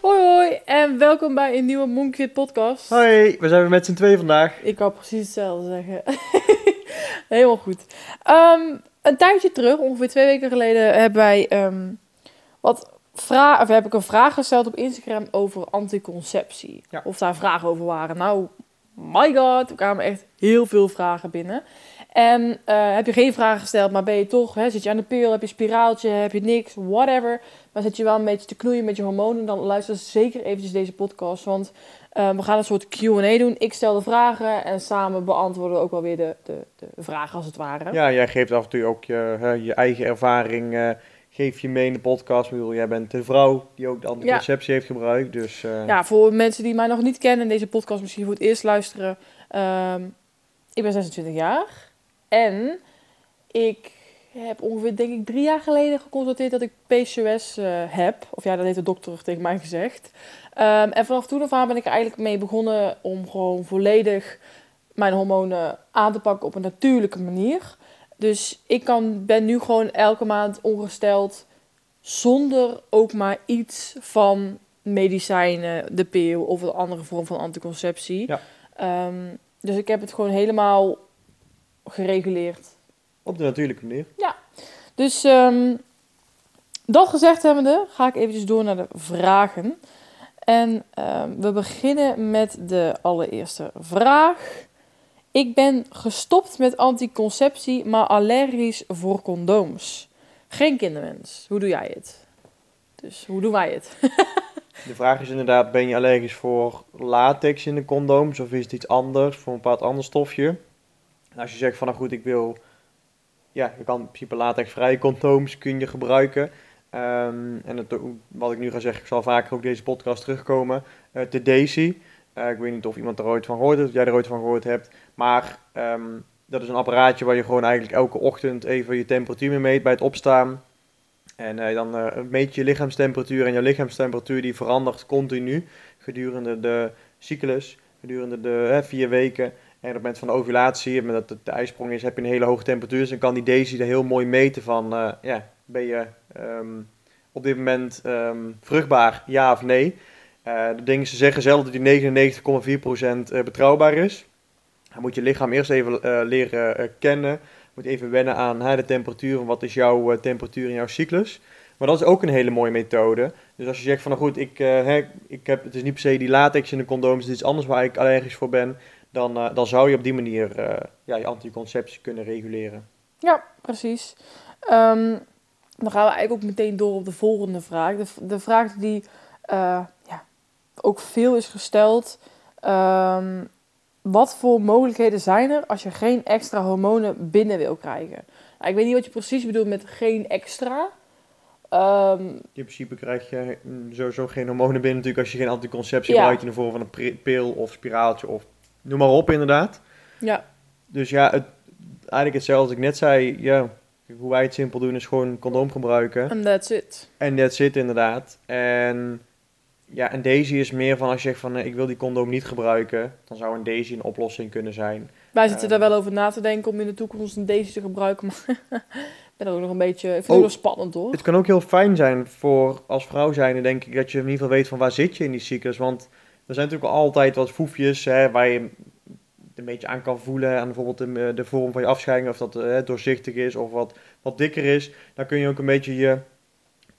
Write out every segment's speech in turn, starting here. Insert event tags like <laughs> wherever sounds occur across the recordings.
Hoi hoi en welkom bij een nieuwe Monkey Fit podcast. Hoi, we zijn weer met z'n twee vandaag. Ik kan precies hetzelfde zeggen. <laughs> Helemaal goed. Ehm, een tijdje terug, ongeveer twee weken geleden, hebben wij ehm, wat vraag, of heb ik een vraag gesteld op Instagram over anticonceptie. Ja. Of daar vragen over waren. Nou, my god, er kwamen echt heel veel vragen binnen. En eh, heb je geen vragen gesteld, maar ben je toch, hè, zit je aan de pil, heb je spiraaltje, heb je niks, whatever. Maar zit je wel een beetje te knoeien met je hormonen, dan luister zeker eventjes deze podcast. Want eh, we gaan een soort Q&A doen. Ik stel de vragen en samen beantwoorden we ook wel weer de, de, de vragen als het ware. Ja, jij geeft af en toe ook je, hè, je eigen ervaring, eh, geef je mee in de podcast. Ik bedoel, jij bent de vrouw die ook de anticonceptie heeft gebruikt, dus... Ja, voor mensen die mij nog niet kennen en deze podcast misschien voor het eerst luisteren. ehm, ik ben 26 jaar en ik heb ongeveer, denk ik, drie jaar geleden geconstateerd dat ik PCOS eh, heb. Of ja, dat heeft de dokter tegen mij gezegd. Ehm, en vanaf toen af aan ben ik er eigenlijk mee begonnen om gewoon volledig mijn hormonen aan te pakken op een natuurlijke manier. Dus ik kan, ben nu gewoon elke maand ongesteld zonder ook maar iets van medicijnen, de pil of een andere vorm van anticonceptie. Ja. Ehm, dus ik heb het gewoon helemaal gereguleerd. Op de natuurlijke manier. Dus ehm, dat gezegd hebbende, ga ik eventjes door naar de vragen. En ehm, we beginnen met de allereerste vraag. Ik ben gestopt met anticonceptie, maar allergisch voor condooms. Geen kinderwens. Hoe doe jij het? Dus hoe doen wij het? <laughs> De vraag is inderdaad, ben je allergisch voor latex in de condooms of is het iets anders, voor een bepaald ander stofje? Als je zegt van, nou goed, ik wil, ja, je kan in principe latexvrije condooms kun je gebruiken. Ehm, en het, wat ik nu ga zeggen, ik zal vaker ook deze podcast terugkomen, eh de Daisy. Eh, ik weet niet of iemand er ooit van gehoord heeft, of jij er ooit van gehoord hebt, maar ehm, dat is een apparaatje waar je gewoon eigenlijk elke ochtend even je temperatuur mee meet bij het opstaan. En eh, dan meet je lichaamstemperatuur en je lichaamstemperatuur die verandert continu gedurende de cyclus, gedurende de vier weken. En op het moment van de ovulatie, met dat het de ijsprong is, heb je een hele hoge temperatuur. Dus dan kan die Daisy er heel mooi meten van, eh, ja, ben je ehm, op dit moment ehm, vruchtbaar, ja of nee. Eh, de dingen, ze zeggen zelf dat die 99,4% eh, betrouwbaar is. Dan moet je lichaam eerst even leren kennen. Moet even wennen aan hè, de temperatuur. van Wat is jouw temperatuur in jouw cyclus? Maar dat is ook een hele mooie methode. Dus als je zegt van nou goed, ik, hè, ik heb, het is niet per se die latex in de condooms, het is iets anders waar ik allergisch voor ben. Dan, eh, dan zou je op die manier eh, ja, je anticonceptie kunnen reguleren. Ja, precies. Ehm, dan gaan we eigenlijk ook meteen door op de volgende vraag. De, de vraag die eh, ja, ook veel is gesteld. Ehm, wat voor mogelijkheden zijn er als je geen extra hormonen binnen wil krijgen? Nou, ik weet niet wat je precies bedoelt met geen extra. Ehm, In principe krijg je mm, sowieso geen hormonen binnen natuurlijk als je geen anticonceptie Ja. gebruikt in de vorm van een pil of spiraaltje of noem maar op inderdaad. ja, Dus ja, het, eigenlijk hetzelfde als ik net zei. Ja, hoe wij het simpel doen is gewoon een condoom gebruiken. and that's it. En dat zit inderdaad. En ja, en Daisy is meer van als je zegt van eh, ik wil die condoom niet gebruiken, dan zou een Daisy een oplossing kunnen zijn. Wij zitten Ehm. daar wel over na te denken om in de toekomst een deze te gebruiken. Maar <laughs> ik ben er ook nog een beetje... Ik vind Oh. het wel spannend hoor. Het kan ook heel fijn zijn voor als vrouw zijnde, denk ik, dat je in ieder geval weet van waar zit je in die cyclus. Want er zijn natuurlijk altijd wat foefjes hè, waar je een beetje aan kan voelen aan bijvoorbeeld de, de vorm van je afscheiding, of dat eh, doorzichtig is of wat, wat dikker is. Dan kun je ook een beetje je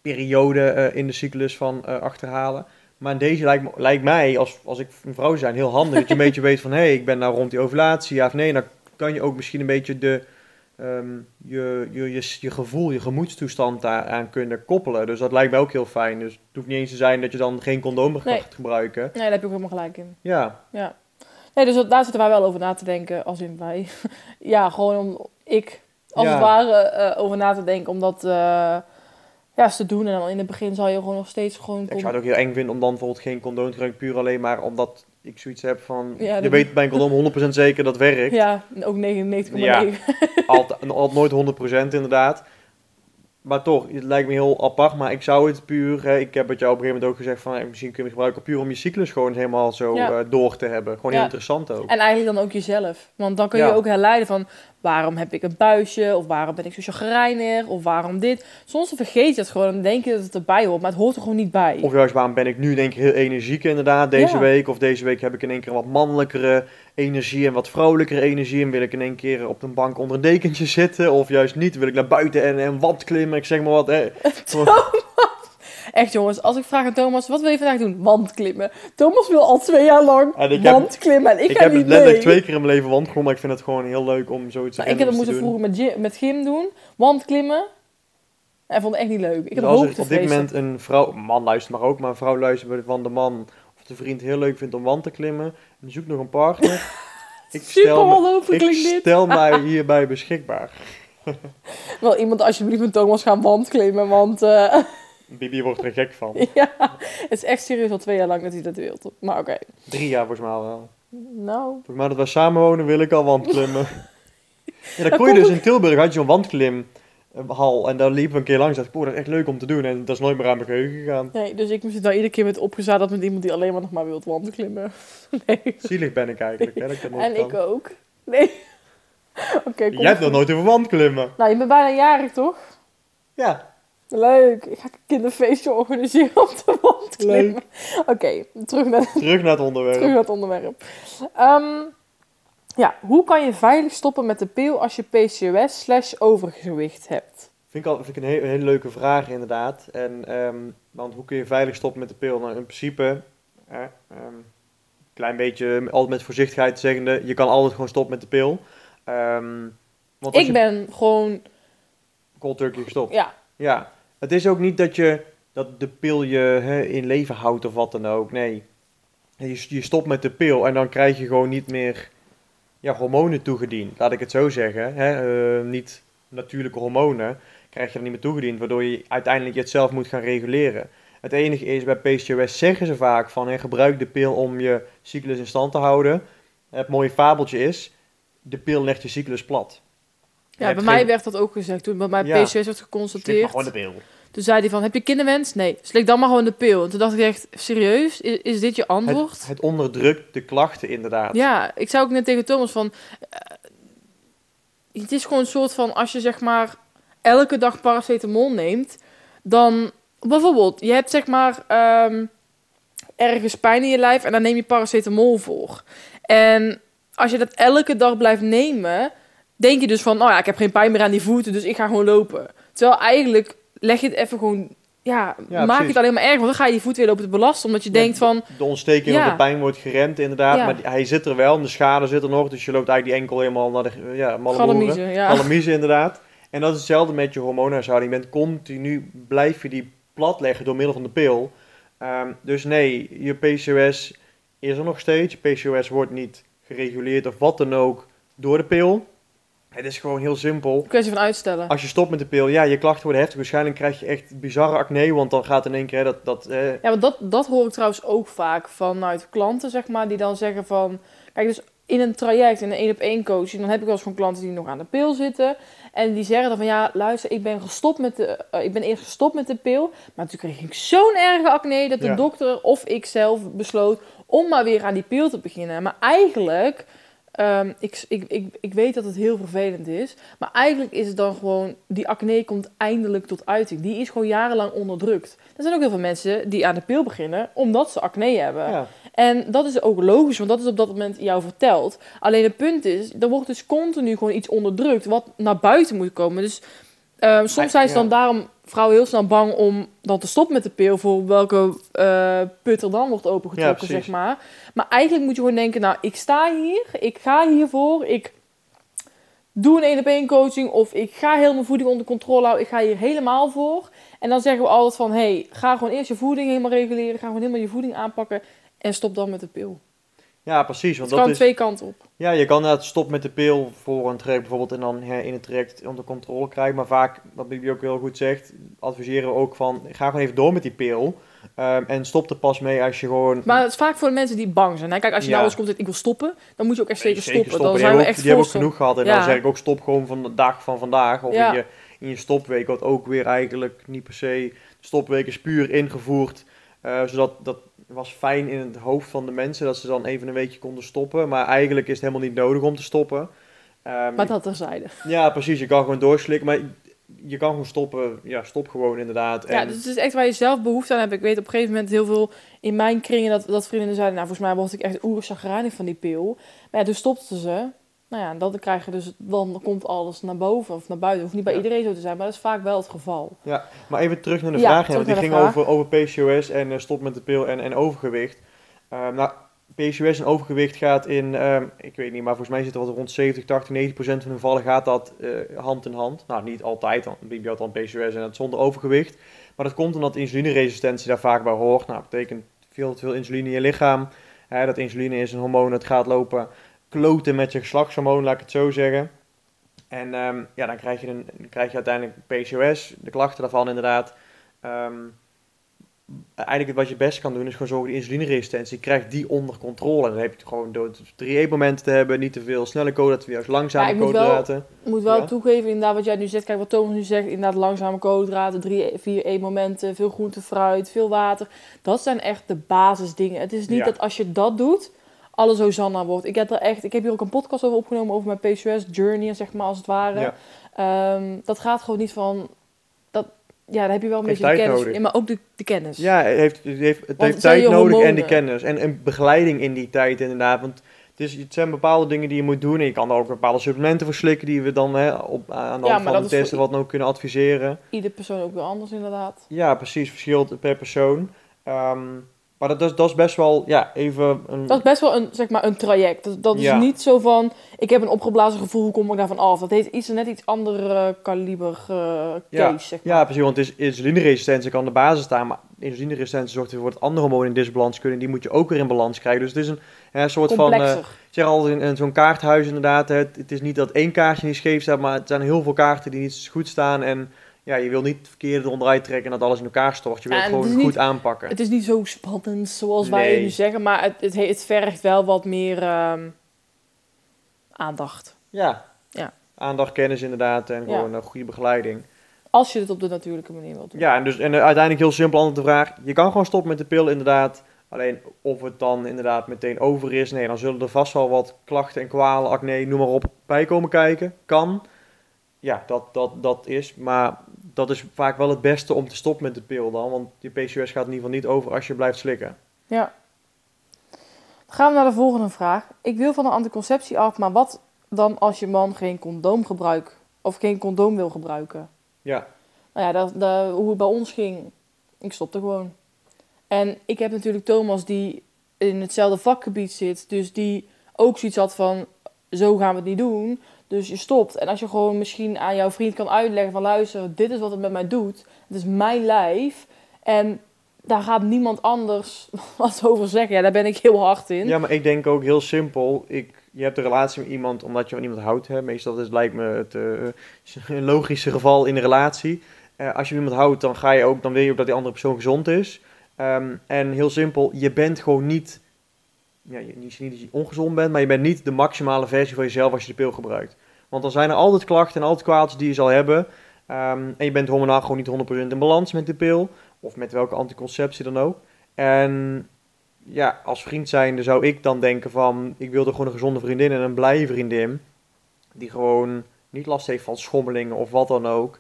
periode eh, in de cyclus van eh, achterhalen. Maar deze lijkt, lijkt mij, als, als ik een vrouw zijn, heel handig. dat je een <laughs> beetje weet van, hé, hey, ik ben nou rond die ovulatie, ja of nee. Dan kan je ook misschien een beetje de, ehm, je, je, je, je gevoel, je gemoedstoestand daaraan kunnen koppelen. Dus dat lijkt mij ook heel fijn. Dus het hoeft niet eens te zijn dat je dan geen condoom Nee. gaat gebruiken. Nee, daar heb je ook helemaal gelijk in. Ja, Ja. Nee, dus daar zitten wij wel over na te denken, als in wij. <laughs> ja, gewoon om ik, als Ja. het ware, eh, over na te denken om dat eh, ja, te doen. En dan in het begin zal je gewoon nog steeds gewoon... ik zou het ook heel eng vinden om dan bijvoorbeeld geen condoom te gebruiken, puur alleen maar omdat ik zoiets heb van, Ja, je weet bij een condoom 100% zeker dat werkt. Ja, ook 99,9. Ja. Altijd, <laughs> altijd nooit 100% inderdaad. Maar toch, het lijkt me heel apart. Maar ik zou het puur, hè, ik heb het jou op een gegeven moment ook gezegd van, misschien kun je het gebruiken puur om je cyclus gewoon helemaal zo Ja. eh, door te hebben. Gewoon heel interessant ook. En eigenlijk dan ook jezelf. Want dan kun je ook herleiden van waarom heb ik een buisje, of waarom ben ik zo chagrijnig, of waarom dit. Soms vergeet je het gewoon en denk je dat het erbij hoort, maar het hoort er gewoon niet bij. Of juist, waarom ben ik nu denk ik heel energiek inderdaad deze Ja. week? Of deze week heb ik in één keer wat mannelijkere energie en wat vrolijkere energie. En wil ik in één keer op een bank onder een dekentje zitten? Of juist niet, wil ik naar buiten en een wand klimmen? Ik zeg maar wat. Hè. <laughs> Echt jongens, als ik vraag aan Thomas, wat wil je vandaag doen? Wandklimmen. Thomas wil al twee jaar lang En ik heb- wandklimmen en ik, Ik, ga heb niet letterlijk mee. twee keer in mijn leven wandgeklommen, maar ik vind het gewoon heel leuk om zoiets Nou, ik heb het moeten te doen. vroeger met, gy- met gym doen, wandklimmen. En vond het echt niet leuk. Ik heb Dus als op dit moment een vrouw, man luistert maar ook, maar een vrouw luistert van de man of de vriend heel leuk vindt om wand te klimmen en zoekt nog een partner. <laughs> ik Super stel, me, ik stel <laughs> mij hierbij beschikbaar. Wel iemand alsjeblieft met Thomas gaan wandklimmen, want eh, Bibi wordt er gek van. <laughs> ja, het is echt serieus al twee jaar lang dat hij dat wil. Maar oké. Drie jaar volgens mij al wel. Nou, Volgens mij dat we samen wonen wil ik al wandklimmen. <laughs> ja, dan Dat kon je dus in Tilburg, had je zo'n wandklimhal en daar liepen we een keer langs. dacht ik, dat is echt leuk om te doen en dat is nooit meer aan mijn geheugen gegaan. nee, dus ik moest het nou iedere keer met opgezadeld met iemand die alleen maar nog maar wil wandklimmen. <laughs> Nee. Zielig ben ik eigenlijk, hè, ik En kan. ik ook. Nee. Oké, Jij hebt nog nooit over wandklimmen. Nou, je bent bijna jarig, toch? Ja, Leuk. Ik ga een kinderfeestje organiseren op de wand klimmen. Oké, terug, naar, terug naar het onderwerp. terug naar het onderwerp. Ehm, ja, hoe kan je veilig stoppen met de pil als je PCOS slash overgewicht hebt? Vind ik, al, vind ik een, he- een hele leuke vraag inderdaad. En, ehm, want hoe kun je veilig stoppen met de pil? Nou, in principe, eh, klein beetje, altijd met voorzichtigheid zeggende, je kan altijd gewoon stoppen met de pil. Ehm, want Ik je ben gewoon, cold turkey gestopt. ja, Ja, het is ook niet dat je dat de pil je hè, in leven houdt of wat dan ook. Nee, je, je stopt met de pil en dan krijg je gewoon niet meer ja, hormonen toegediend. Laat ik het zo zeggen. Hè? eh, niet natuurlijke hormonen krijg je dan niet meer toegediend, waardoor je uiteindelijk het zelf moet gaan reguleren. Het enige is, bij PCOS zeggen ze vaak van, hè, gebruik de pil om je cyclus in stand te houden. Het mooie fabeltje is, de pil legt je cyclus plat. Ja bij mij geen- werd dat ook gezegd. Toen bij mij Ja. PCOS werd maar geconstateerd, gewoon de pil. toen zei hij van, heb je kinderwens? Nee, slik dan maar gewoon de pil. En toen dacht ik echt, serieus? Is, is dit je antwoord? Het, het onderdrukt de klachten inderdaad. Ja, ik zei ook net tegen Thomas van... eh, het is gewoon een soort van... Als je zeg maar elke dag paracetamol neemt... Dan... Bijvoorbeeld, je hebt zeg maar... ehm, ergens pijn in je lijf en daar neem je paracetamol voor. En als je dat elke dag blijft nemen... Denk je dus van... Oh ja, ik heb geen pijn meer aan die voeten, dus ik ga gewoon lopen. Terwijl eigenlijk leg je het even gewoon... Ja, Ja, maak je precies. het alleen maar erg. Want dan ga je je voet weer lopen te belasten. Omdat je Ja, denkt van... De ontsteking Ja. of de pijn wordt geremd inderdaad, maar die- hij zit er wel en de schade zit er nog. Dus je loopt eigenlijk die enkel helemaal naar de ja, malle. Galamiezen, inderdaad. En dat is hetzelfde met je hormoonhuishouding. Je bent continu, blijf je die plat leggen door middel van de pil. Ehm, dus nee, je PCOS is er nog steeds. Je PCOS wordt niet gereguleerd of wat dan ook door de pil. Het is gewoon heel simpel. Kwestie van uitstellen. Als je stopt met de pil, ja, je klachten worden heftig. Waarschijnlijk krijg je echt bizarre acne, want dan gaat in één keer dat... dat eh, Ja, want dat, dat hoor ik trouwens ook vaak vanuit klanten, zeg maar, die dan zeggen van... Kijk, dus in een traject, in een één-op-één coaching, dan heb ik wel eens gewoon klanten die nog aan de pil zitten. En die zeggen dan van, ja, luister, ik ben gestopt met de... eh, ik ben eerst gestopt met de pil, maar toen kreeg ik zo'n erge acne dat de Ja. dokter of ik zelf besloot om maar weer aan die pil te beginnen. Maar eigenlijk... ehm, ik, ik, ik, ik weet dat het heel vervelend is. Maar eigenlijk is het dan gewoon... Die acne komt eindelijk tot uiting. Die is gewoon jarenlang onderdrukt. Er zijn ook heel veel mensen die aan de pil beginnen... omdat ze acne hebben. ja. En dat is ook logisch, want dat is op dat moment jou verteld. Alleen het punt is, er wordt dus continu gewoon iets onderdrukt... wat naar buiten moet komen. Dus ehm, soms zijn ze dan daarom vrouwen heel snel bang om dan te stoppen met de pil... voor welke eh, put er dan wordt opengetrokken, zeg maar. Maar eigenlijk moet je gewoon denken, nou, ik sta hier, ik ga hiervoor, ik doe een één op één coaching of ik ga heel mijn voeding onder controle houden, ik ga hier helemaal voor. En dan zeggen we altijd van, hey, ga gewoon eerst je voeding helemaal reguleren, ga gewoon helemaal je voeding aanpakken en stop dan met de pil. Ja, precies. Want Het dat kan is, twee kanten op. Ja, je kan inderdaad stoppen met de pil voor een traject bijvoorbeeld en dan in het traject onder controle krijgen. Maar vaak, wat Bibi ook heel goed zegt, adviseren we ook van, ga gewoon even door met die pil. Ehm, en stop er pas mee als je gewoon... Maar het is vaak voor de mensen die bang zijn. Hè? Kijk, als je Ja. nou eens komt en ik wil stoppen, dan moet je ook echt zeker, stoppen. Dan Die zijn we hebben ook, echt die hebben ook genoeg gehad. En Ja. dan zeg ik ook stop gewoon van de dag van vandaag. Of Ja. in, je, in je stopweek, wat ook weer eigenlijk niet per se... Stopweek is puur ingevoerd. eh, zodat dat was fijn in het hoofd van de mensen. Dat ze dan even een weekje konden stoppen. Maar eigenlijk is het helemaal niet nodig om te stoppen. Ehm, Maar dat terzijde. Ja, precies. Je kan gewoon doorslikken. Maar je kan gewoon stoppen. Ja, stop gewoon inderdaad. Ja, dus het is echt waar je zelf behoefte aan hebt. Ik weet op een gegeven moment heel veel in mijn kringen dat, dat vriendinnen zeiden... Nou, volgens mij word ik echt oerzagrijnig van die pil. Maar ja, toen stopten ze. Nou ja, dan krijg je dus... Dan komt alles naar boven of naar buiten. Hoeft niet bij Ja. iedereen zo te zijn, maar dat is vaak wel het geval. Ja, maar even terug naar de Ja, vraag. want die ging over, over PCOS en eh, stop met de pil en, en overgewicht. Ehm, nou, PCOS en overgewicht gaat in, ehm, ik weet niet, maar volgens mij zit er wat rond 70, 80, 90 procent van de gevallen gaat dat eh, hand in hand. Nou, niet altijd, want Bibi had dan PCOS en het zonder overgewicht. Maar dat komt omdat insulineresistentie daar vaak bij hoort. Nou, dat betekent veel te veel insuline in je lichaam. Hè, dat insuline is een hormoon dat gaat lopen kloten met je geslachtshormoon, laat ik het zo zeggen. En ehm, ja, dan krijg, je een, dan krijg je uiteindelijk PCOS, de klachten daarvan inderdaad. Ehm, eigenlijk wat je het beste kan doen is gewoon zorgen die insulineresistentie, krijg die onder controle. En dan heb je het gewoon door drie eetmomenten te hebben, niet te veel snelle koolhydraten, juist langzame Ja, ik moet wel- koolhydraten. Ik moet wel Ja. toegeven, inderdaad, wat jij nu zegt. Kijk, wat Thomas nu zegt, inderdaad langzame koolhydraten, drie, vier eetmomenten, veel groente, fruit, veel water. Dat zijn echt de basisdingen. Het is niet Ja. dat als je dat doet, alles Hosanna wordt. Ik heb er echt, ik heb hier ook een podcast over opgenomen over mijn PCOS journey, zeg maar, als het ware. Ja. Ehm, dat gaat gewoon niet van, dat, ja, daar heb je wel een Heeft beetje de kennis, nodig. in, maar ook de, de kennis. Ja, het heeft, het heeft, het heeft tijd nodig en die kennis. En, en begeleiding in die tijd inderdaad. Want het, is, het zijn bepaalde dingen die je moet doen. En je kan er ook bepaalde supplementen voor slikken die we dan hè, op, aan de hand van de testen wat dan ook kunnen adviseren. Ieder persoon ook weer anders, inderdaad. Ja, precies. Verschilt per persoon. Ehm, maar dat, is, dat is best wel, ja, even een... Dat is best wel een, zeg maar, een traject. Dat, dat is Ja. niet zo van, ik heb een opgeblazen gevoel, hoe kom ik daarvan af? Dat heeft iets, net iets ander eh, kaliber eh, case, Ja. zeg maar. Ja, precies, want is insulineresistentie kan de basis staan, maar insulineresistentie zorgt ervoor dat andere hormonen in disbalans kunnen, die moet je ook weer in balans krijgen. Dus het is een, een soort van, eh, ik zeg altijd in, in zo'n kaarthuis inderdaad, het, het is niet dat één kaartje niet scheef staat, maar het zijn heel veel kaarten die niet goed staan en ja, je wil niet het verkeerde eronder uittrekken en dat alles in elkaar stort. Je wil Ja, het gewoon goed niet- aanpakken. Het is niet zo spannend zoals wij Nee. nu zeggen, maar het, het, he- het vergt wel wat meer ehm, aandacht. Ja. Ja. Aandacht, kennis inderdaad en Ja. gewoon een goede begeleiding. Als je het op de natuurlijke manier wilt doen. Ja, en, dus, en eh, uiteindelijk heel simpel antwoord de vraag. Je kan gewoon stoppen met de pil inderdaad. Alleen of het dan inderdaad meteen over is. Nee, dan zullen er vast wel wat klachten en kwalen, acne, noem maar op, bij komen kijken. Kan. Ja, dat, dat, dat is. Maar dat is vaak wel het beste om te stoppen met de pil dan. Want je PCOS gaat in ieder geval niet over als je blijft slikken. Ja. Dan gaan we naar de volgende vraag. Ik wil van de anticonceptie af, maar wat dan als je man geen condoom gebruikt of geen condoom wil gebruiken? Ja, Nou ja, dat, dat, hoe het bij ons ging, ik stopte gewoon. En ik heb natuurlijk Thomas die in hetzelfde vakgebied zit, dus die ook zoiets had van, zo gaan we het niet doen. Dus je stopt. En als je gewoon misschien aan jouw vriend kan uitleggen van, luister, dit is wat het met mij doet. Het is mijn lijf. En daar gaat niemand anders <laughs> wat over zeggen. Ja, daar ben ik heel hard in. ja, maar ik denk ook heel simpel. Ik, je hebt een relatie met iemand omdat je van iemand houdt. Hè. Meestal is, lijkt me het eh, logische geval in een relatie. Eh, als je iemand houdt, dan, ga je ook, dan wil je ook dat die andere persoon gezond is. Ehm, en heel simpel, je bent gewoon niet, ja, je- niet dat je ongezond bent, maar je bent niet de maximale versie van jezelf als je de pil gebruikt. Want dan zijn er altijd klachten en altijd kwaaltjes die je zal hebben. Ehm, en je bent hormonaal gewoon niet 100% in balans met de pil. Of met welke anticonceptie dan ook. En ja, als vriend zijnde zou ik dan denken van... Ik wil er gewoon een gezonde vriendin en een blije vriendin. Die gewoon niet last heeft van schommelingen of wat dan ook.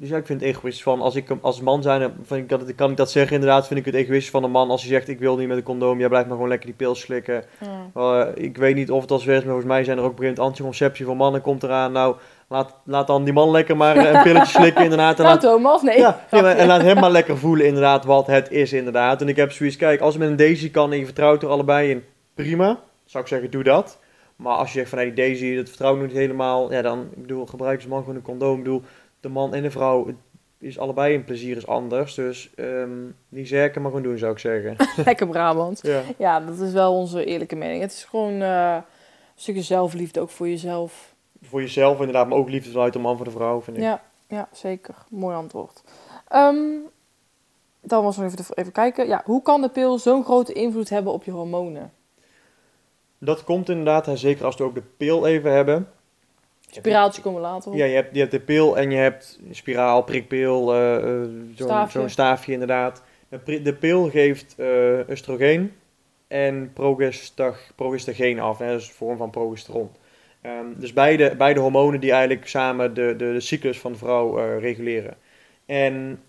Dus ja, ik vind het egoïstisch van... Als ik als man zijn, vind ik dat, kan ik dat zeggen inderdaad... Vind ik het egoïstisch van een man als hij zegt... Ik wil niet met een condoom, jij blijft maar gewoon lekker die pil slikken. Eh, ik weet niet of het als werkt, maar volgens mij zijn er ook bekend anticonceptie voor mannen komt eraan. Nou, laat, laat dan die man lekker maar eh, een pilletje <laughs> slikken inderdaad. En Nou laat, Thomas, nee. ja, en laat hem maar lekker voelen inderdaad wat het is inderdaad. En ik heb zoiets, kijk, als het met een Daisy kan en je vertrouwt er allebei in, prima. Zou ik zeggen, doe dat. Maar als je zegt van, die Daisy, dat vertrouw ik niet helemaal. Ja, dan, ik bedoel, gebruik als man gewoon een condoom. Ik bedoel, de man en de vrouw, het is allebei een plezier is anders. Dus ehm die zerken maar gewoon doen, zou ik zeggen. <laughs> Lekker Brabant. ja. Ja, dat is wel onze eerlijke mening. Het is gewoon eh, een stukje zelfliefde ook voor jezelf. Voor jezelf inderdaad, maar ook liefde vanuit de man voor de vrouw, vind ik. Ja, ja, zeker. Mooi antwoord. Ehm, dan was nog even, even kijken. Ja, hoe kan de pil zo'n grote invloed hebben op je hormonen? Dat komt inderdaad, zeker als we ook de pil even hebben. Spiraaltje komen later op. Ja, je hebt, je hebt de pil en je hebt spiraal, prikpil, eh, zo'n Staafje. inderdaad. De, de pil geeft eh oestrogeen en progestag, progestageen af, hè, dat is een vorm van progesteron. Ehm, dus beide, beide hormonen die eigenlijk samen de, de, de cyclus van de vrouw reguleren. En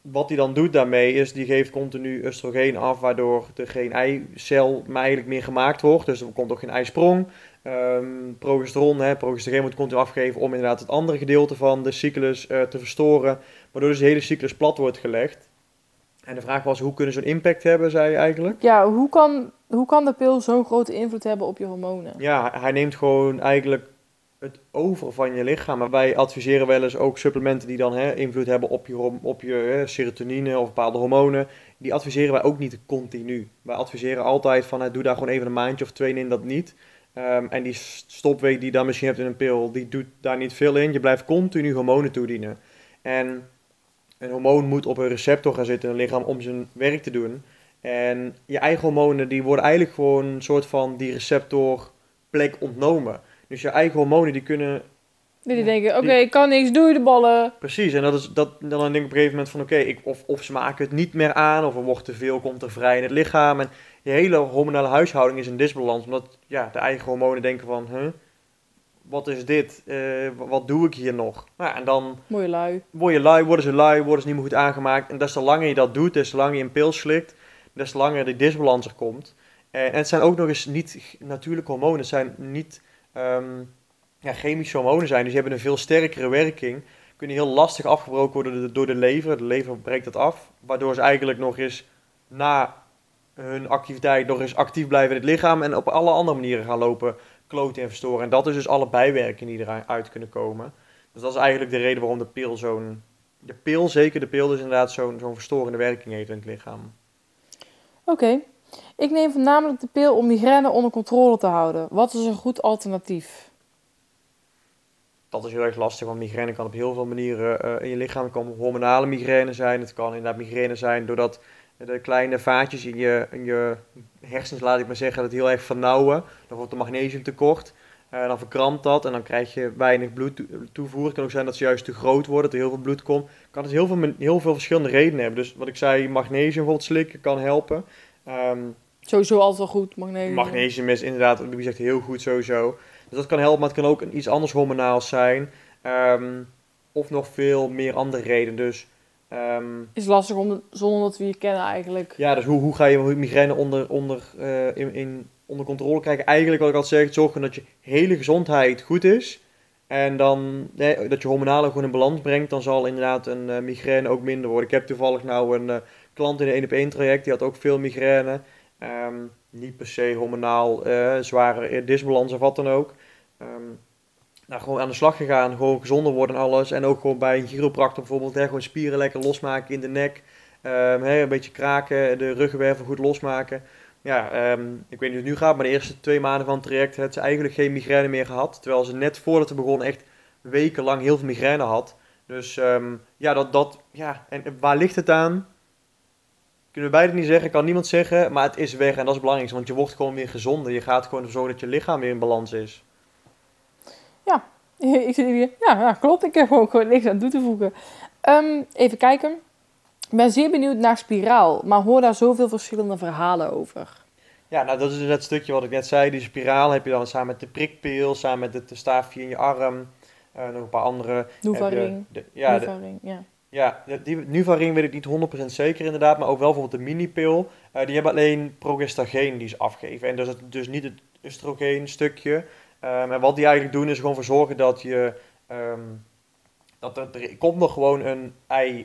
wat hij dan doet daarmee is, die geeft continu oestrogeen af, waardoor er geen eicel maar eigenlijk meer gemaakt wordt. Dus er komt ook geen eisprong. Ehm, progesteron, hè, progesteron wordt continu afgegeven om inderdaad het andere gedeelte van de cyclus eh, te verstoren, waardoor dus de hele cyclus plat wordt gelegd. En de vraag was, hoe kunnen ze een impact hebben, zei je eigenlijk? Ja, hoe kan, hoe kan de pil zo'n grote invloed hebben op je hormonen? Ja, hij neemt gewoon eigenlijk het over van je lichaam. Maar wij adviseren wel eens ook supplementen die dan hè, invloed hebben op je, op je hè, serotonine of bepaalde hormonen. Die adviseren wij ook niet continu. Wij adviseren altijd van, hè, doe daar gewoon even een maandje of twee in dat niet. Ehm, en die stopweek die je dan misschien hebt in een pil, die doet daar niet veel in. Je blijft continu hormonen toedienen. En een hormoon moet op een receptor gaan zitten in het lichaam om zijn werk te doen. En je eigen hormonen die worden eigenlijk gewoon een soort van die receptorplek ontnomen. Dus je eigen hormonen die kunnen Die denken, oké, ik kan niks, doei de ballen. Precies, en dat is dat, dan denk ik op een gegeven moment van oké, ik of, of ze maken het niet meer aan, of er wordt te veel, komt er vrij in het lichaam. En je hele hormonale huishouding is in disbalans, omdat ja, de eigen hormonen denken van, huh, wat is dit? Eh, wa- wat doe ik hier nog? Nou, en dan Mooie lui. word je lui, worden ze lui, worden ze niet meer goed aangemaakt. En des te langer je dat doet, des te langer je een pil slikt, des te langer die disbalans er komt. Eh, en het zijn ook nog eens niet natuurlijke hormonen, het zijn niet ehm, ja, chemische hormonen zijn, dus die hebben een veel sterkere werking. Kunnen heel lastig afgebroken worden door de, door de lever. De lever breekt dat af, waardoor ze eigenlijk nog eens na hun activiteit nog eens actief blijven in het lichaam en op alle andere manieren gaan lopen kloten en verstoren. En dat is dus alle bijwerkingen die eruit kunnen komen. Dus dat is eigenlijk de reden waarom de pil zo'n... De pil, zeker de pil, dus inderdaad zo'n zo'n verstorende werking heeft in het lichaam. Oké. Ik neem voornamelijk de pil om migraine onder controle te houden. Wat is een goed alternatief? Dat is heel erg lastig, want migraine kan op heel veel manieren eh, in je lichaam. Kan hormonale migraine zijn, het kan inderdaad migraine zijn doordat de kleine vaatjes in je, in je hersens, laat ik maar zeggen, dat heel erg vernauwen. Dan wordt er magnesiumtekort. Eh, dan verkrampt dat en dan krijg je weinig bloed toe- toevoer. Het kan ook zijn dat ze juist te groot worden, dat er heel veel bloed komt. Kan dus heel veel, heel veel verschillende redenen hebben. Dus wat ik zei, magnesium bijvoorbeeld slikken kan helpen. Ehm, Sowieso altijd wel goed, magnesium. Magnesium is inderdaad, wie zegt heel goed sowieso. Dus dat kan helpen, maar het kan ook iets anders hormonaals zijn. Ehm, of nog veel meer andere redenen. Dus ehm, Is lastig om, zonder dat we je kennen eigenlijk. ja, dus hoe, hoe ga je migraine onder, onder, eh, in, in, onder controle krijgen? Eigenlijk wat ik altijd zeg, zorgen dat je hele gezondheid goed is. En dan nee, dat je hormonalen gewoon in balans brengt, dan zal inderdaad een eh, migraine ook minder worden. Ik heb toevallig nou een eh, klant in een 1 op 1 traject, die had ook veel migraine. Ehm, niet per se hormonaal, zware disbalans of wat dan ook. Ehm, nou, gewoon aan de slag gegaan, gewoon gezonder worden en alles. En ook gewoon bij een chiropractor bijvoorbeeld, hè, gewoon spieren lekker losmaken in de nek. Ehm, hè, een beetje kraken, de ruggenwervel goed losmaken. Ja, ehm, ik weet niet hoe het nu gaat, maar de eerste twee maanden van het traject had ze eigenlijk geen migraine meer gehad. Terwijl ze net voordat we begonnen echt wekenlang heel veel migraine had. Dus ehm, ja, dat, dat, ja, en waar ligt het aan? Kunnen we beide niet zeggen, kan niemand zeggen, maar het is weg en dat is het belangrijkste, want je wordt gewoon weer gezonder. Je gaat gewoon ervoor zorgen dat je lichaam weer in balans is. <laughs> ik zit hier. Ja, ja, klopt. Ik heb ook gewoon niks aan toe te voegen. Ehm, even kijken. Ik ben zeer benieuwd naar spiraal, maar hoor daar zoveel verschillende verhalen over. Ja, nou dat is dus het stukje wat ik net zei. Die spiraal heb je dan samen met de prikpil, samen met het staafje in je arm. eh, nog een paar andere. Nuvaring. de- ja, de, Nuvaring, ja. ja, die Nuvaring weet ik niet 100% zeker inderdaad, maar ook wel bijvoorbeeld de minipil. eh die hebben alleen progestageen die ze afgeven. En dus, het, dus niet het oestrogeen stukje. Ehm, en wat die eigenlijk doen is gewoon voor zorgen dat je... ehm, dat er, er komt nog gewoon een ei,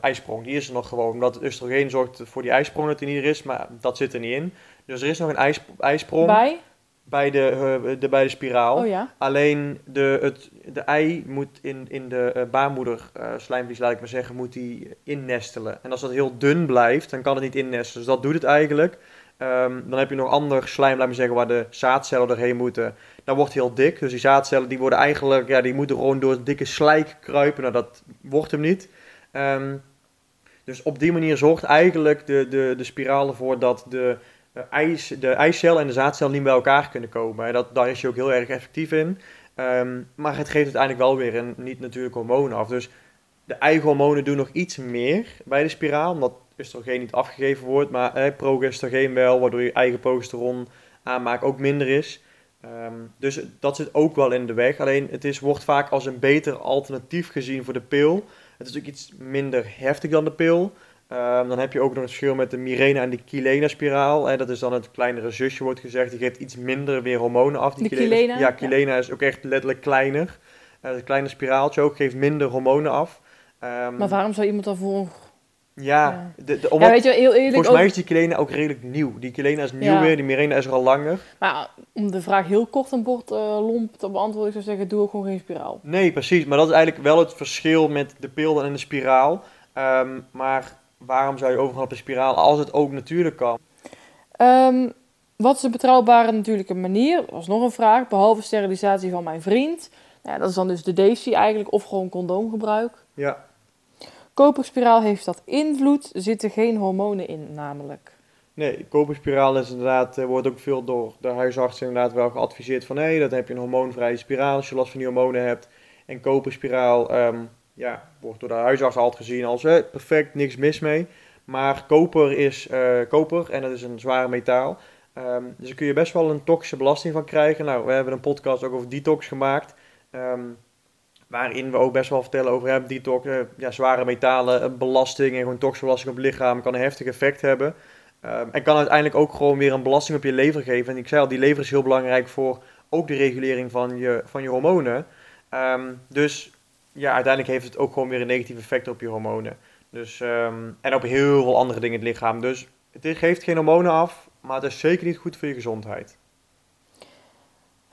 ijsprong. Die is er nog gewoon. Omdat het oestrogeen zorgt voor die ijsprong dat die niet er is. Maar dat zit er niet in. Dus er is nog een ijs, ijsprong Bij? bij, de, eh, de, bij de spiraal. Oh ja. Alleen de, het, de ei moet in, in de uh, baarmoeder slijmvlies, laat ik maar zeggen, moet die innestelen. En als dat heel dun blijft, dan kan het niet innestelen. Dus dat doet het eigenlijk. Ehm, dan heb je nog ander slijm, laat me zeggen, waar de zaadcellen doorheen moeten. Dat wordt heel dik. Dus die zaadcellen die worden eigenlijk, ja, die moeten gewoon door dikke slijk kruipen. Nou, dat wordt hem niet. Ehm, Dus op die manier zorgt eigenlijk de, de, de spiraal ervoor dat de, uh, ijs, de eicel en de zaadcel niet bij elkaar kunnen komen. En dat, daar is je ook heel erg effectief in. Ehm, maar het geeft uiteindelijk wel weer een niet natuurlijk hormoon af. Dus de eigen hormonen doen nog iets meer bij de spiraal, omdat oestrogeen niet afgegeven wordt, maar eh, progestogeen wel, waardoor je eigen progesteron aanmaak ook minder is. Ehm, dus dat zit ook wel in de weg. Alleen het is, wordt vaak als een beter alternatief gezien voor de pil. Het is ook iets minder heftig dan de pil. Ehm, dan heb je ook nog een verschil met de Mirena en de Kilena-spiraal. En dat is dan het kleinere zusje, wordt gezegd. Die geeft iets minder weer hormonen af. Die Kilena? Ja, Kilena is ook echt letterlijk kleiner. Uh, het kleine spiraaltje ook geeft minder hormonen af. Um, maar waarom zou iemand daarvoor ja, De, de, ja weet je, heel eerlijk... Volgens mij is die Kilena ook redelijk nieuw. Die Kilena is nieuw weer, die Mirena is er al langer. Maar om de vraag heel kort en bord uh, lomp te beantwoorden, ik zou zeggen, doe ook gewoon geen spiraal. Nee, precies. Maar dat is eigenlijk wel het verschil met de pil en de spiraal. Um, maar waarom zou je overgaan op de spiraal als het ook natuurlijk kan? Um, wat is een betrouwbare natuurlijke manier? Dat was nog een vraag. Behalve sterilisatie van mijn vriend. Nou ja, dat is dan dus de Daisy eigenlijk, of gewoon condoomgebruik. Ja. Koperspiraal heeft dat invloed, zitten geen hormonen in namelijk. Nee, koperspiraal is inderdaad, eh, wordt ook veel door de huisarts inderdaad wel geadviseerd van hé, hey, dat heb je een hormoonvrije spiraal als je last van die hormonen hebt. En koperspiraal um, ja, wordt door de huisarts altijd gezien als eh, perfect, niks mis mee. Maar koper is uh, koper en dat is een zware metaal. Um, dus daar kun je best wel een toxische belasting van krijgen. Nou, we hebben een podcast ook over detox gemaakt. Um, Waarin we ook best wel vertellen over hebben detox, uh, ja, zware metalen, uh, belasting en gewoon toxische op het lichaam kan een heftig effect hebben. Um, en kan uiteindelijk ook gewoon weer een belasting op je lever geven. En ik zei al, die lever is heel belangrijk voor ook de regulering van je, van je hormonen. Um, dus ja, uiteindelijk heeft het ook gewoon weer een negatief effect op je hormonen. Dus, um, en op heel veel andere dingen in het lichaam. Dus het geeft geen hormonen af, maar het is zeker niet goed voor je gezondheid.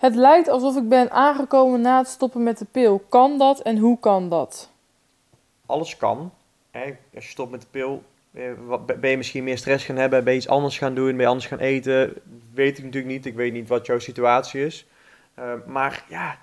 Het lijkt alsof ik ben aangekomen na het stoppen met de pil. Kan dat en hoe kan dat? Alles kan. Als je stopt met de pil, eh, ben je misschien meer stress gaan hebben, ben je iets anders gaan doen, ben je anders gaan eten. Weet ik natuurlijk niet. Ik weet niet wat jouw situatie is. Uh, maar ja,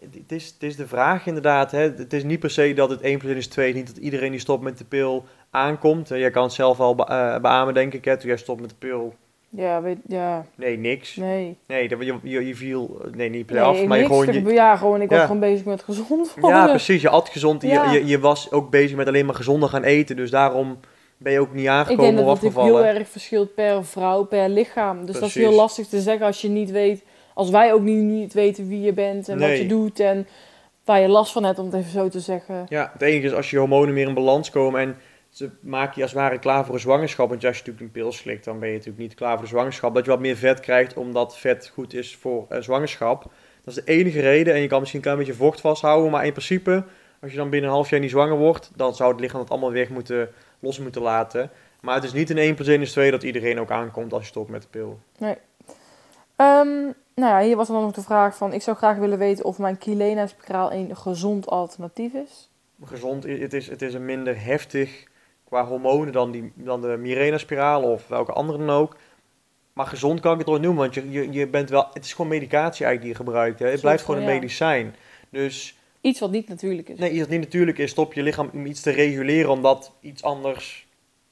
het is, het is de vraag inderdaad. Hè. Het is niet per se dat het 1 plus 1 is 2. Niet dat iedereen die stopt met de pil aankomt. Jij kan het zelf al be uh, beamen, denk ik. Hè. Toen jij stopt met de pil, ja, weet, ja. Nee, niks. Nee. Nee, je, je, je viel, nee, niet per nee, af, maar je gewoon... Je, ja, gewoon, ik was gewoon bezig met gezond worden. Ja, precies, je at gezond, ja. je, je, je, was ook bezig met alleen maar gezonder gaan eten, dus daarom ben je ook niet aangekomen ik denk dat het heel erg verschilt per vrouw, per lichaam. Dus precies. dat is heel lastig te zeggen als je niet weet, als wij ook niet, niet weten wie je bent en nee. wat je doet en waar je last van hebt, om het even zo te zeggen. Ja, het enige is als je hormonen meer in balans komen en ze maken je als het ware klaar voor een zwangerschap. Want als je natuurlijk een pil slikt, dan ben je natuurlijk niet klaar voor de zwangerschap. Dat je wat meer vet krijgt, omdat vet goed is voor uh, zwangerschap. Dat is de enige reden. En je kan misschien een klein beetje vocht vasthouden. Maar in principe, als je dan binnen een half jaar niet zwanger wordt, dan zou het lichaam het allemaal weg moeten, los moeten laten. Maar het is niet in 1 plus 1 is 2 dat iedereen ook aankomt als je stopt met de pil. Nee. Um, nou ja, hier was dan nog de vraag van... Ik zou graag willen weten of mijn Kilena-spiraal een gezond alternatief is. Gezond, het is, het is een minder heftig qua hormonen dan, die, dan de Mirena-spiraal of welke andere dan ook. Maar gezond kan ik het ooit noemen, want je, je, je bent wel, het is gewoon medicatie eigenlijk die je gebruikt. Hè. Het blijft gewoon een medicijn. Dus, iets wat niet natuurlijk is. Nee, iets wat niet natuurlijk is. Stop je lichaam om iets te reguleren omdat iets anders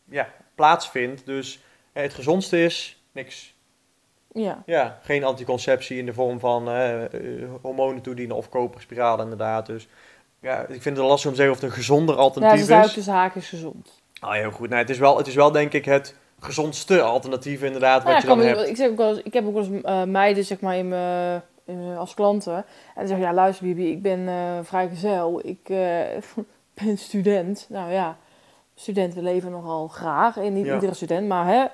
ja, plaatsvindt. Dus het gezondste is niks. Ja. ja, geen anticonceptie in de vorm van uh, hormonen toedienen of koperspiralen inderdaad. Dus ja, ik vind het lastig om te zeggen of het een gezonder alternatief ja, is. Ja, de zaak is gezond. Ah, heel goed. Nee, het, is wel, het is wel denk ik het gezondste alternatief inderdaad wat ja, je dan hebt. Ik, zeg ook wel eens, ik heb ook wel eens uh, meiden zeg maar, in me, in als klanten. En dan zeg je, ja luister Bibi, ik ben uh, vrijgezel. Ik uh, <laughs> ben student. Nou ja, studenten leven nogal graag. En niet ja. iedere student, maar hè,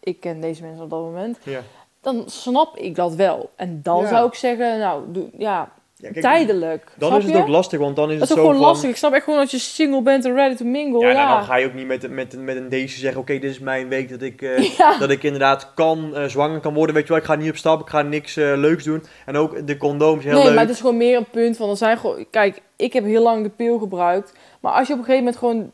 ik ken deze mensen op dat moment. Ja. Dan snap ik dat wel. En dan Ja. zou ik zeggen, nou, doe, ja, Ja, kijk, tijdelijk. Dan is het je? ook lastig, want dan is Dat het is zo gewoon van... lastig. Ik snap echt gewoon dat je single bent en ready to mingle. Ja, Ja, nou, dan ga je ook niet met, met, met een deze zeggen, oké, dit is mijn week dat ik, eh, <laughs> Ja. dat ik inderdaad kan, eh, zwanger kan worden. Weet je wel, ik ga niet op stap, ik ga niks eh, leuks doen. En ook de condooms, heel nee, leuk. maar het is gewoon meer een punt van, er zijn gewoon, kijk, ik heb heel lang de pil gebruikt, maar als je op een gegeven moment gewoon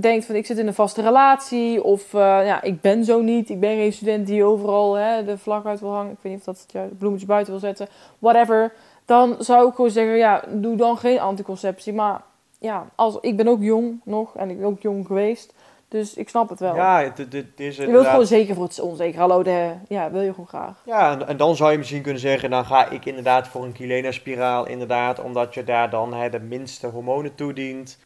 denkt van, ik zit in een vaste relatie, of ja, ik ben zo niet, ik ben geen student die overal hè, de vlag uit wil hangen, ik weet niet of dat ja, het bloemetje buiten wil zetten, whatever, dan zou ik gewoon zeggen, ja, doe dan geen anticonceptie, maar ja, als, ik ben ook jong nog en ik ben ook jong geweest. Dus ik snap het wel. Ja, het, het is je wilt gewoon zeker voor het onzeker. Hallo, de, ja, wil je gewoon graag. Ja, en, en dan zou je misschien kunnen zeggen, dan ga ik inderdaad voor een Kilena-spiraal, inderdaad, omdat je daar dan hè, de minste hormonen toedient.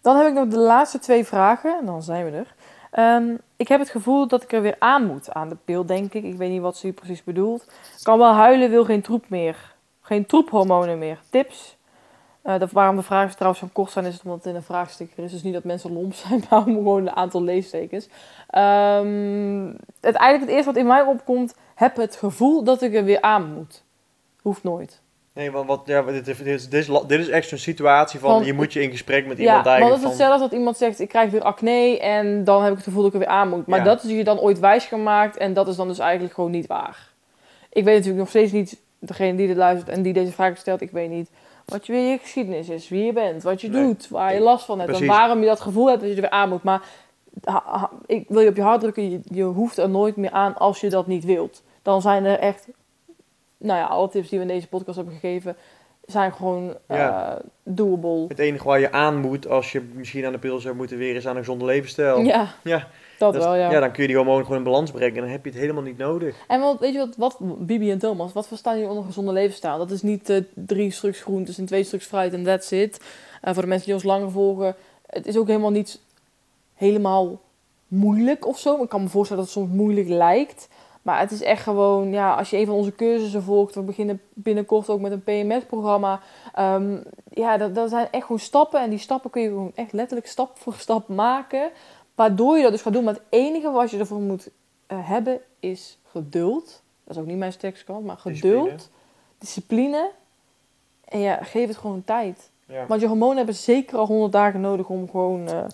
Dan heb ik nog de laatste twee vragen en dan zijn we er. Ehm, ik heb het gevoel dat ik er weer aan moet aan de pil, denk ik. Ik weet niet wat ze hier precies bedoelt. Kan wel huilen, wil geen troep meer. Geen troephormonen meer. Tips? Eh, dat, waarom de vragen trouwens zo kort zijn, is het omdat het in een vraagsticker is. Dus niet dat mensen lomp zijn, <laughs> maar gewoon een aantal leestekens. Ehm, het, eigenlijk het eerste wat in mij opkomt, heb het gevoel dat ik er weer aan moet. Hoeft nooit. Nee, want wat, ja, dit, dit, is, dit, is, la- dit is echt zo'n situatie van, Van- je moet je in gesprek met Ja, iemand maar dat eigenlijk is hetzelfde als dat iemand zegt, ik krijg weer acne en dan heb ik het gevoel dat ik er weer aan moet. Maar Ja. dat is je dan ooit wijs gemaakt en dat is dan dus eigenlijk gewoon niet waar. Ik weet natuurlijk nog steeds niet, degene die dit luistert en die deze vraag stelt, ik weet niet wat je weer je geschiedenis is, wie je bent, wat je Nee. doet, waar je last van hebt en waarom je dat gevoel hebt dat je er weer aan moet. Maar ha- ha- ik wil je op je hart drukken, je, je hoeft er nooit meer aan als je dat niet wilt. Dan zijn er echt, nou ja, alle tips die we in deze podcast hebben gegeven, zijn gewoon Ja. eh, doable. Het enige waar je aan moet, als je misschien aan de pil zou moeten weer, is aan een gezonde levensstijl. Ja, Ja, dat, is- wel, ja. dan kun je die hormonen gewoon in balans brengen en dan heb je het helemaal niet nodig. En wat, weet je wat, wat, Bibi en Thomas, wat verstaan jullie onder gezonde levensstijl? Dat is niet eh, drie stuks groentes en twee stuks fruit en that's it. Eh, voor de mensen die ons langer volgen, het is ook helemaal niet helemaal moeilijk of zo. Ik kan me voorstellen dat het soms moeilijk lijkt. Maar het is echt gewoon, ja, als je een van onze cursussen volgt, we beginnen binnenkort ook met een PMS-programma. Ehm, ja, dat, dat zijn echt gewoon stappen. En die stappen kun je gewoon echt letterlijk stap voor stap maken. Waardoor je dat dus gaat doen. Maar het enige wat je ervoor moet eh, hebben is geduld. Dat is ook niet mijn sterkste kant, maar geduld, Discipline. discipline. En ja, geef het gewoon tijd. Ja. Want je hormonen hebben zeker al 100 dagen nodig om gewoon eh,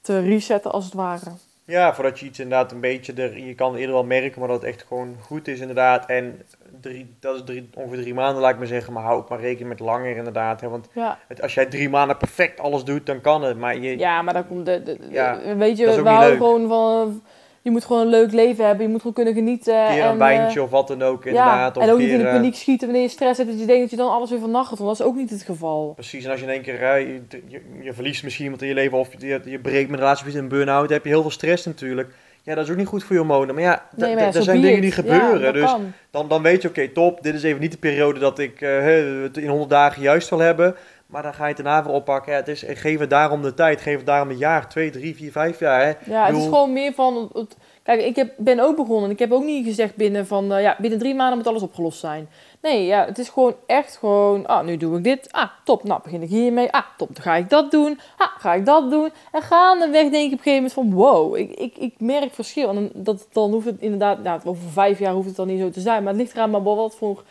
te resetten als het ware. Ja, voordat je iets inderdaad een beetje er, je kan eerder wel merken, maar dat het echt gewoon goed is inderdaad. En drie, dat is drie, ongeveer drie maanden, laat ik maar zeggen, maar hou ook maar rekening met langer inderdaad. Hè, want Ja, het, als jij drie maanden perfect alles doet, dan kan het. Maar je, ja maar dan komt de, de, de- Ja, weet je, we niet houden leuk. gewoon van, je moet gewoon een leuk leven hebben, je moet gewoon kunnen genieten. een keer en, een wijntje of wat dan ook eh, inderdaad. ja, en ook niet in de eh, paniek schieten wanneer je stress hebt, dat je denkt dat je dan alles weer vannacht want dat is ook niet het geval. Precies, en als je in één keer eh, je, je, je verliest misschien iemand in je leven of je, je breekt met een relatie of een burn-out, dan heb je heel veel stress natuurlijk. Ja, dat is ook niet goed voor je hormonen. Maar ja, Nee, maar er zijn dingen die gebeuren. Ja, dus kan. dan, dan weet je, oké, top, dit is even niet de periode dat ik eh, het in 100 dagen juist wil hebben. Maar dan ga je het daarna weer oppakken. Het is, geef het daarom de tijd. Geef het daarom een jaar, twee, drie, vier, vijf jaar. Hè. Ja, het is gewoon meer van. het- kijk, ik heb, ben ook begonnen. Ik heb ook niet gezegd binnen van. eh, ja, binnen drie maanden moet alles opgelost zijn. Nee, ja, het is gewoon echt gewoon. Ah, nu doe ik dit. Ah, top. Nou, begin ik hiermee. Ah, top. Dan ga ik dat doen. Ah, ga ik dat doen. En gaandeweg denk ik op een gegeven moment van. Wow, ik, ik, ik merk verschil. En dat, dan hoeft het inderdaad. Nou, over vijf jaar hoeft het dan niet zo te zijn. Maar het ligt eraan maar wat voor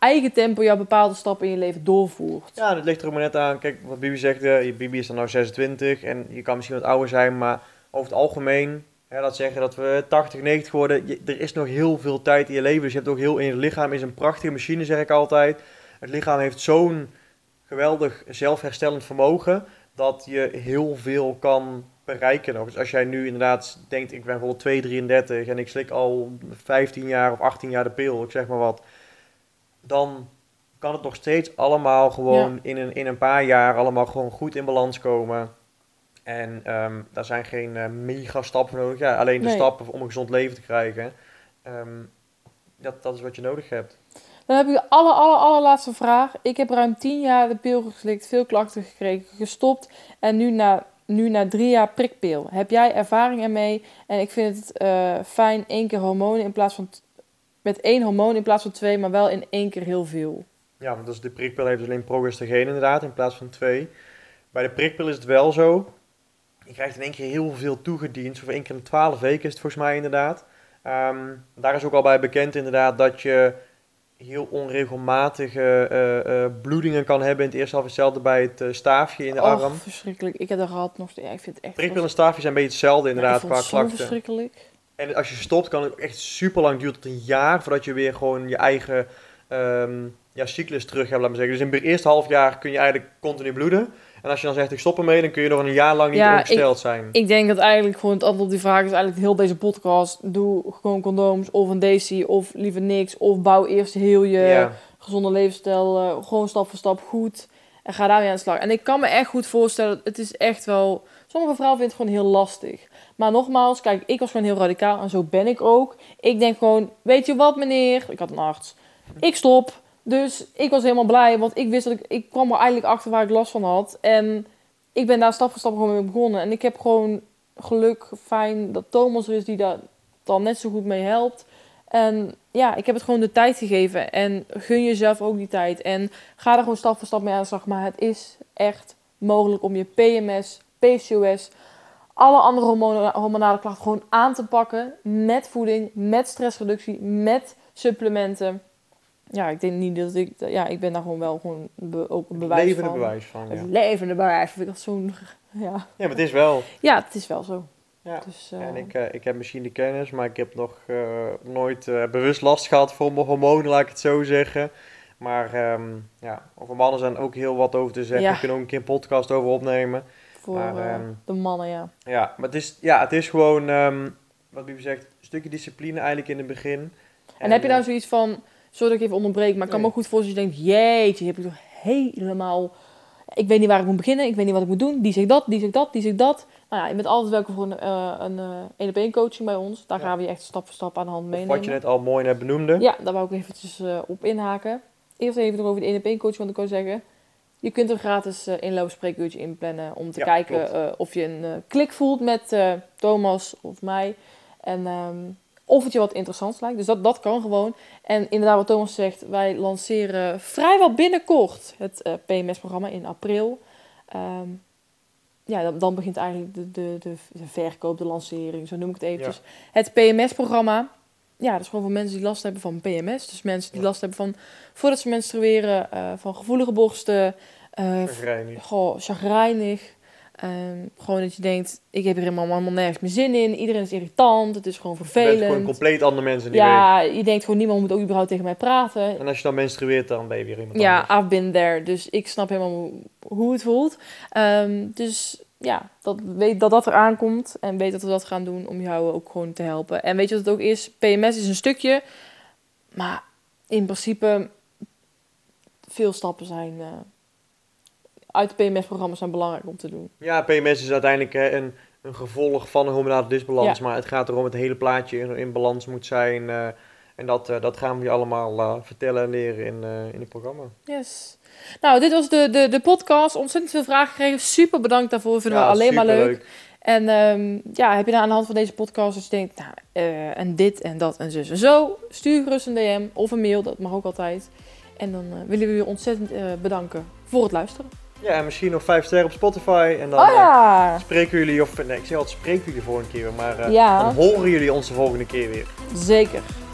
eigen tempo je bepaalde stappen in je leven doorvoert. Ja, dat ligt er ook maar net aan. Kijk, wat Bibi zegt, je Bibi is dan nou 26 en je kan misschien wat ouder zijn, maar over het algemeen, hè, laat zeggen dat we 80, 90 worden, er is nog heel veel tijd in je leven. Dus je hebt ook heel in je lichaam is een prachtige machine, zeg ik altijd. Het lichaam heeft zo'n geweldig zelfherstellend vermogen dat je heel veel kan bereiken nog. Dus als jij nu inderdaad denkt, ik ben bijvoorbeeld 2, 33 en ik slik al 15 jaar of 18 jaar de pil, ik zeg maar wat, dan kan het nog steeds allemaal gewoon in, een, in een paar jaar allemaal gewoon goed in balans komen. En ehm, daar zijn geen eh, mega stappen nodig. Ja, alleen de Nee. stappen om een gezond leven te krijgen. Ehm, dat, dat is wat je nodig hebt. Dan heb ik de aller, aller, allerlaatste vraag. Ik heb ruim 10 jaar de pil geslikt, veel klachten gekregen, gestopt. En nu na, nu na drie jaar prikpil. Heb jij ervaring ermee? En ik vind het eh, fijn één keer hormonen in plaats van... Met één hormoon in plaats van twee, maar wel in één keer heel veel. Ja, want dus de prikpil heeft dus alleen progestageen inderdaad, in plaats van twee. Bij de prikpil is het wel zo. Je krijgt in één keer heel veel toegediend. Voor één keer in twaalf weken is het volgens mij inderdaad. Ehm, daar is ook al bij bekend inderdaad dat je heel onregelmatige eh, eh, bloedingen kan hebben. In het eerste half hetzelfde bij het eh, staafje in de arm. Och, verschrikkelijk. Ik heb dat gehad nog steeds. Ja, ik vind het echt... Prikpil en staafje zijn een beetje hetzelfde Ja, ik inderdaad vond qua het zo klachten. verschrikkelijk. En als je stopt, kan het echt super lang duren, tot een jaar, voordat je weer gewoon je eigen ehm, ja, cyclus terug hebt, laat maar zeggen. Dus in het eerste half jaar kun je eigenlijk continu bloeden. En als je dan zegt, ik stop ermee, dan kun je nog een jaar lang niet Ja, ongesteld zijn. Ik denk dat eigenlijk gewoon het antwoord op die vraag is eigenlijk heel deze podcast. Doe gewoon condooms of een DC of liever niks. Of bouw eerst heel je ja. gezonde levensstijl eh, gewoon stap voor stap goed. En ga daarmee aan de slag. En ik kan me echt goed voorstellen, het is echt wel... Sommige vrouwen vinden het gewoon heel lastig. Maar nogmaals, kijk, ik was gewoon heel radicaal en zo ben ik ook. Ik denk gewoon, weet je wat meneer? Ik had een arts. Ik stop. Dus ik was helemaal blij, want ik wist dat ik... Ik kwam er eigenlijk achter waar ik last van had. En ik ben daar stap voor stap gewoon mee begonnen. En ik heb gewoon geluk, fijn dat Thomas er is die daar dan net zo goed mee helpt. En ja, ik heb het gewoon de tijd gegeven. En gun jezelf ook die tijd. En ga er gewoon stap voor stap mee aan de slag. Maar het is echt mogelijk om je PMS, PCOS, alle andere hormona- hormonale klachten gewoon aan te pakken. Met voeding, met stressreductie, met supplementen. Ja, ik denk niet dat ik... Ja, ik ben daar gewoon wel gewoon be- ook een bewijs Levende van. bewijs van, ja. Levende bewijs. Vind ik dat zo'n... <laughs> Ja. Ja, maar het is wel. ja, het is wel zo. Ja. Dus, eh, En ik, eh, ik heb misschien de kennis, maar ik heb nog eh, nooit eh, bewust last gehad voor mijn hormonen, laat ik het zo zeggen. Maar ehm, ja, over mannen zijn ook heel wat over te zeggen. Ja. We kunnen ook een keer een podcast over opnemen. Voor maar, eh, ehm, de mannen, ja. Ja, maar het is, ja, het is gewoon, ehm, wat u zegt, een stukje discipline eigenlijk in het begin. En, heb je nou zoiets van, sorry dat ik even onderbreek, maar ik kan me Nee. ook goed voorstellen dat je denkt, jeetje, heb ik toch helemaal, ik weet niet waar ik moet beginnen, ik weet niet wat ik moet doen, die zegt dat, die zegt dat, die zegt dat. Nou ja, je bent altijd welkom voor een eh, een eh, één op één coaching bij ons. Daar Ja. gaan we je echt stap voor stap aan de hand of meenemen. wat je net al mooi net benoemde. Ja, daar wou ik eventjes op inhaken. Eerst even nog over de 1 op 1 coaching, want ik kan zeggen. Je kunt een gratis eh inloopspreekuurtje inplannen om te Ja, kijken eh, of je een eh, klik voelt met Thomas of mij. En ehm, of het je wat interessants lijkt. Dus dat, dat kan gewoon. En inderdaad, wat Thomas zegt, wij lanceren vrijwel binnenkort het PMS-programma in april. Ehm, ja, dan, dan begint eigenlijk de, de, de, de verkoop, de lancering, zo noem ik het eventjes. Het PMS-programma, ja, dat is gewoon voor mensen die last hebben van PMS. Dus mensen die Ja. last hebben van, voordat ze menstrueren, eh, van gevoelige borsten, eh, Chagrijnig. Goh, chagrijnig. Ehm, gewoon dat je denkt, ik heb hier helemaal, helemaal nergens meer zin in. Iedereen is irritant. Het is gewoon Je bent gewoon vervelend. compleet andere mensen die. Ja, je denkt gewoon, niemand moet ook überhaupt tegen mij praten. En als je dan menstrueert, dan ben je weer iemand Ja, anders. I've been there. Dus ik snap helemaal hoe- hoe het voelt. Ehm, dus ja, dat, weet dat dat eraan komt. En weet dat we dat gaan doen om jou ook gewoon te helpen. En weet je wat het ook is? PMS is een stukje. Maar in principe, veel stappen zijn... eh, uit het PMS-programma zijn belangrijk om te doen. Ja, PMS is uiteindelijk hè, een, een gevolg van een hormonale disbalans. Ja. Maar het gaat erom het hele plaatje in, in balans moet zijn. eh, en dat, eh, dat gaan we je allemaal eh, vertellen en leren in, eh, in het programma. Yes. Nou, dit was de, de, de podcast. Ontzettend veel vragen gekregen. Super bedankt daarvoor. Vinden we alleen maar leuk. En ehm, ja, heb je nou aan de hand van deze podcast als je denkt, nou, en dit en dat en zus en zo, stuur gerust een DM of een mail, dat mag ook altijd. En dan willen we je ontzettend bedanken voor het luisteren. Ja, en misschien nog vijf sterren op Spotify. En dan oh ja, spreken jullie, of nee, ik zeg altijd spreken jullie de volgende keer weer. Maar Ja. dan horen jullie ons de volgende keer weer. zeker.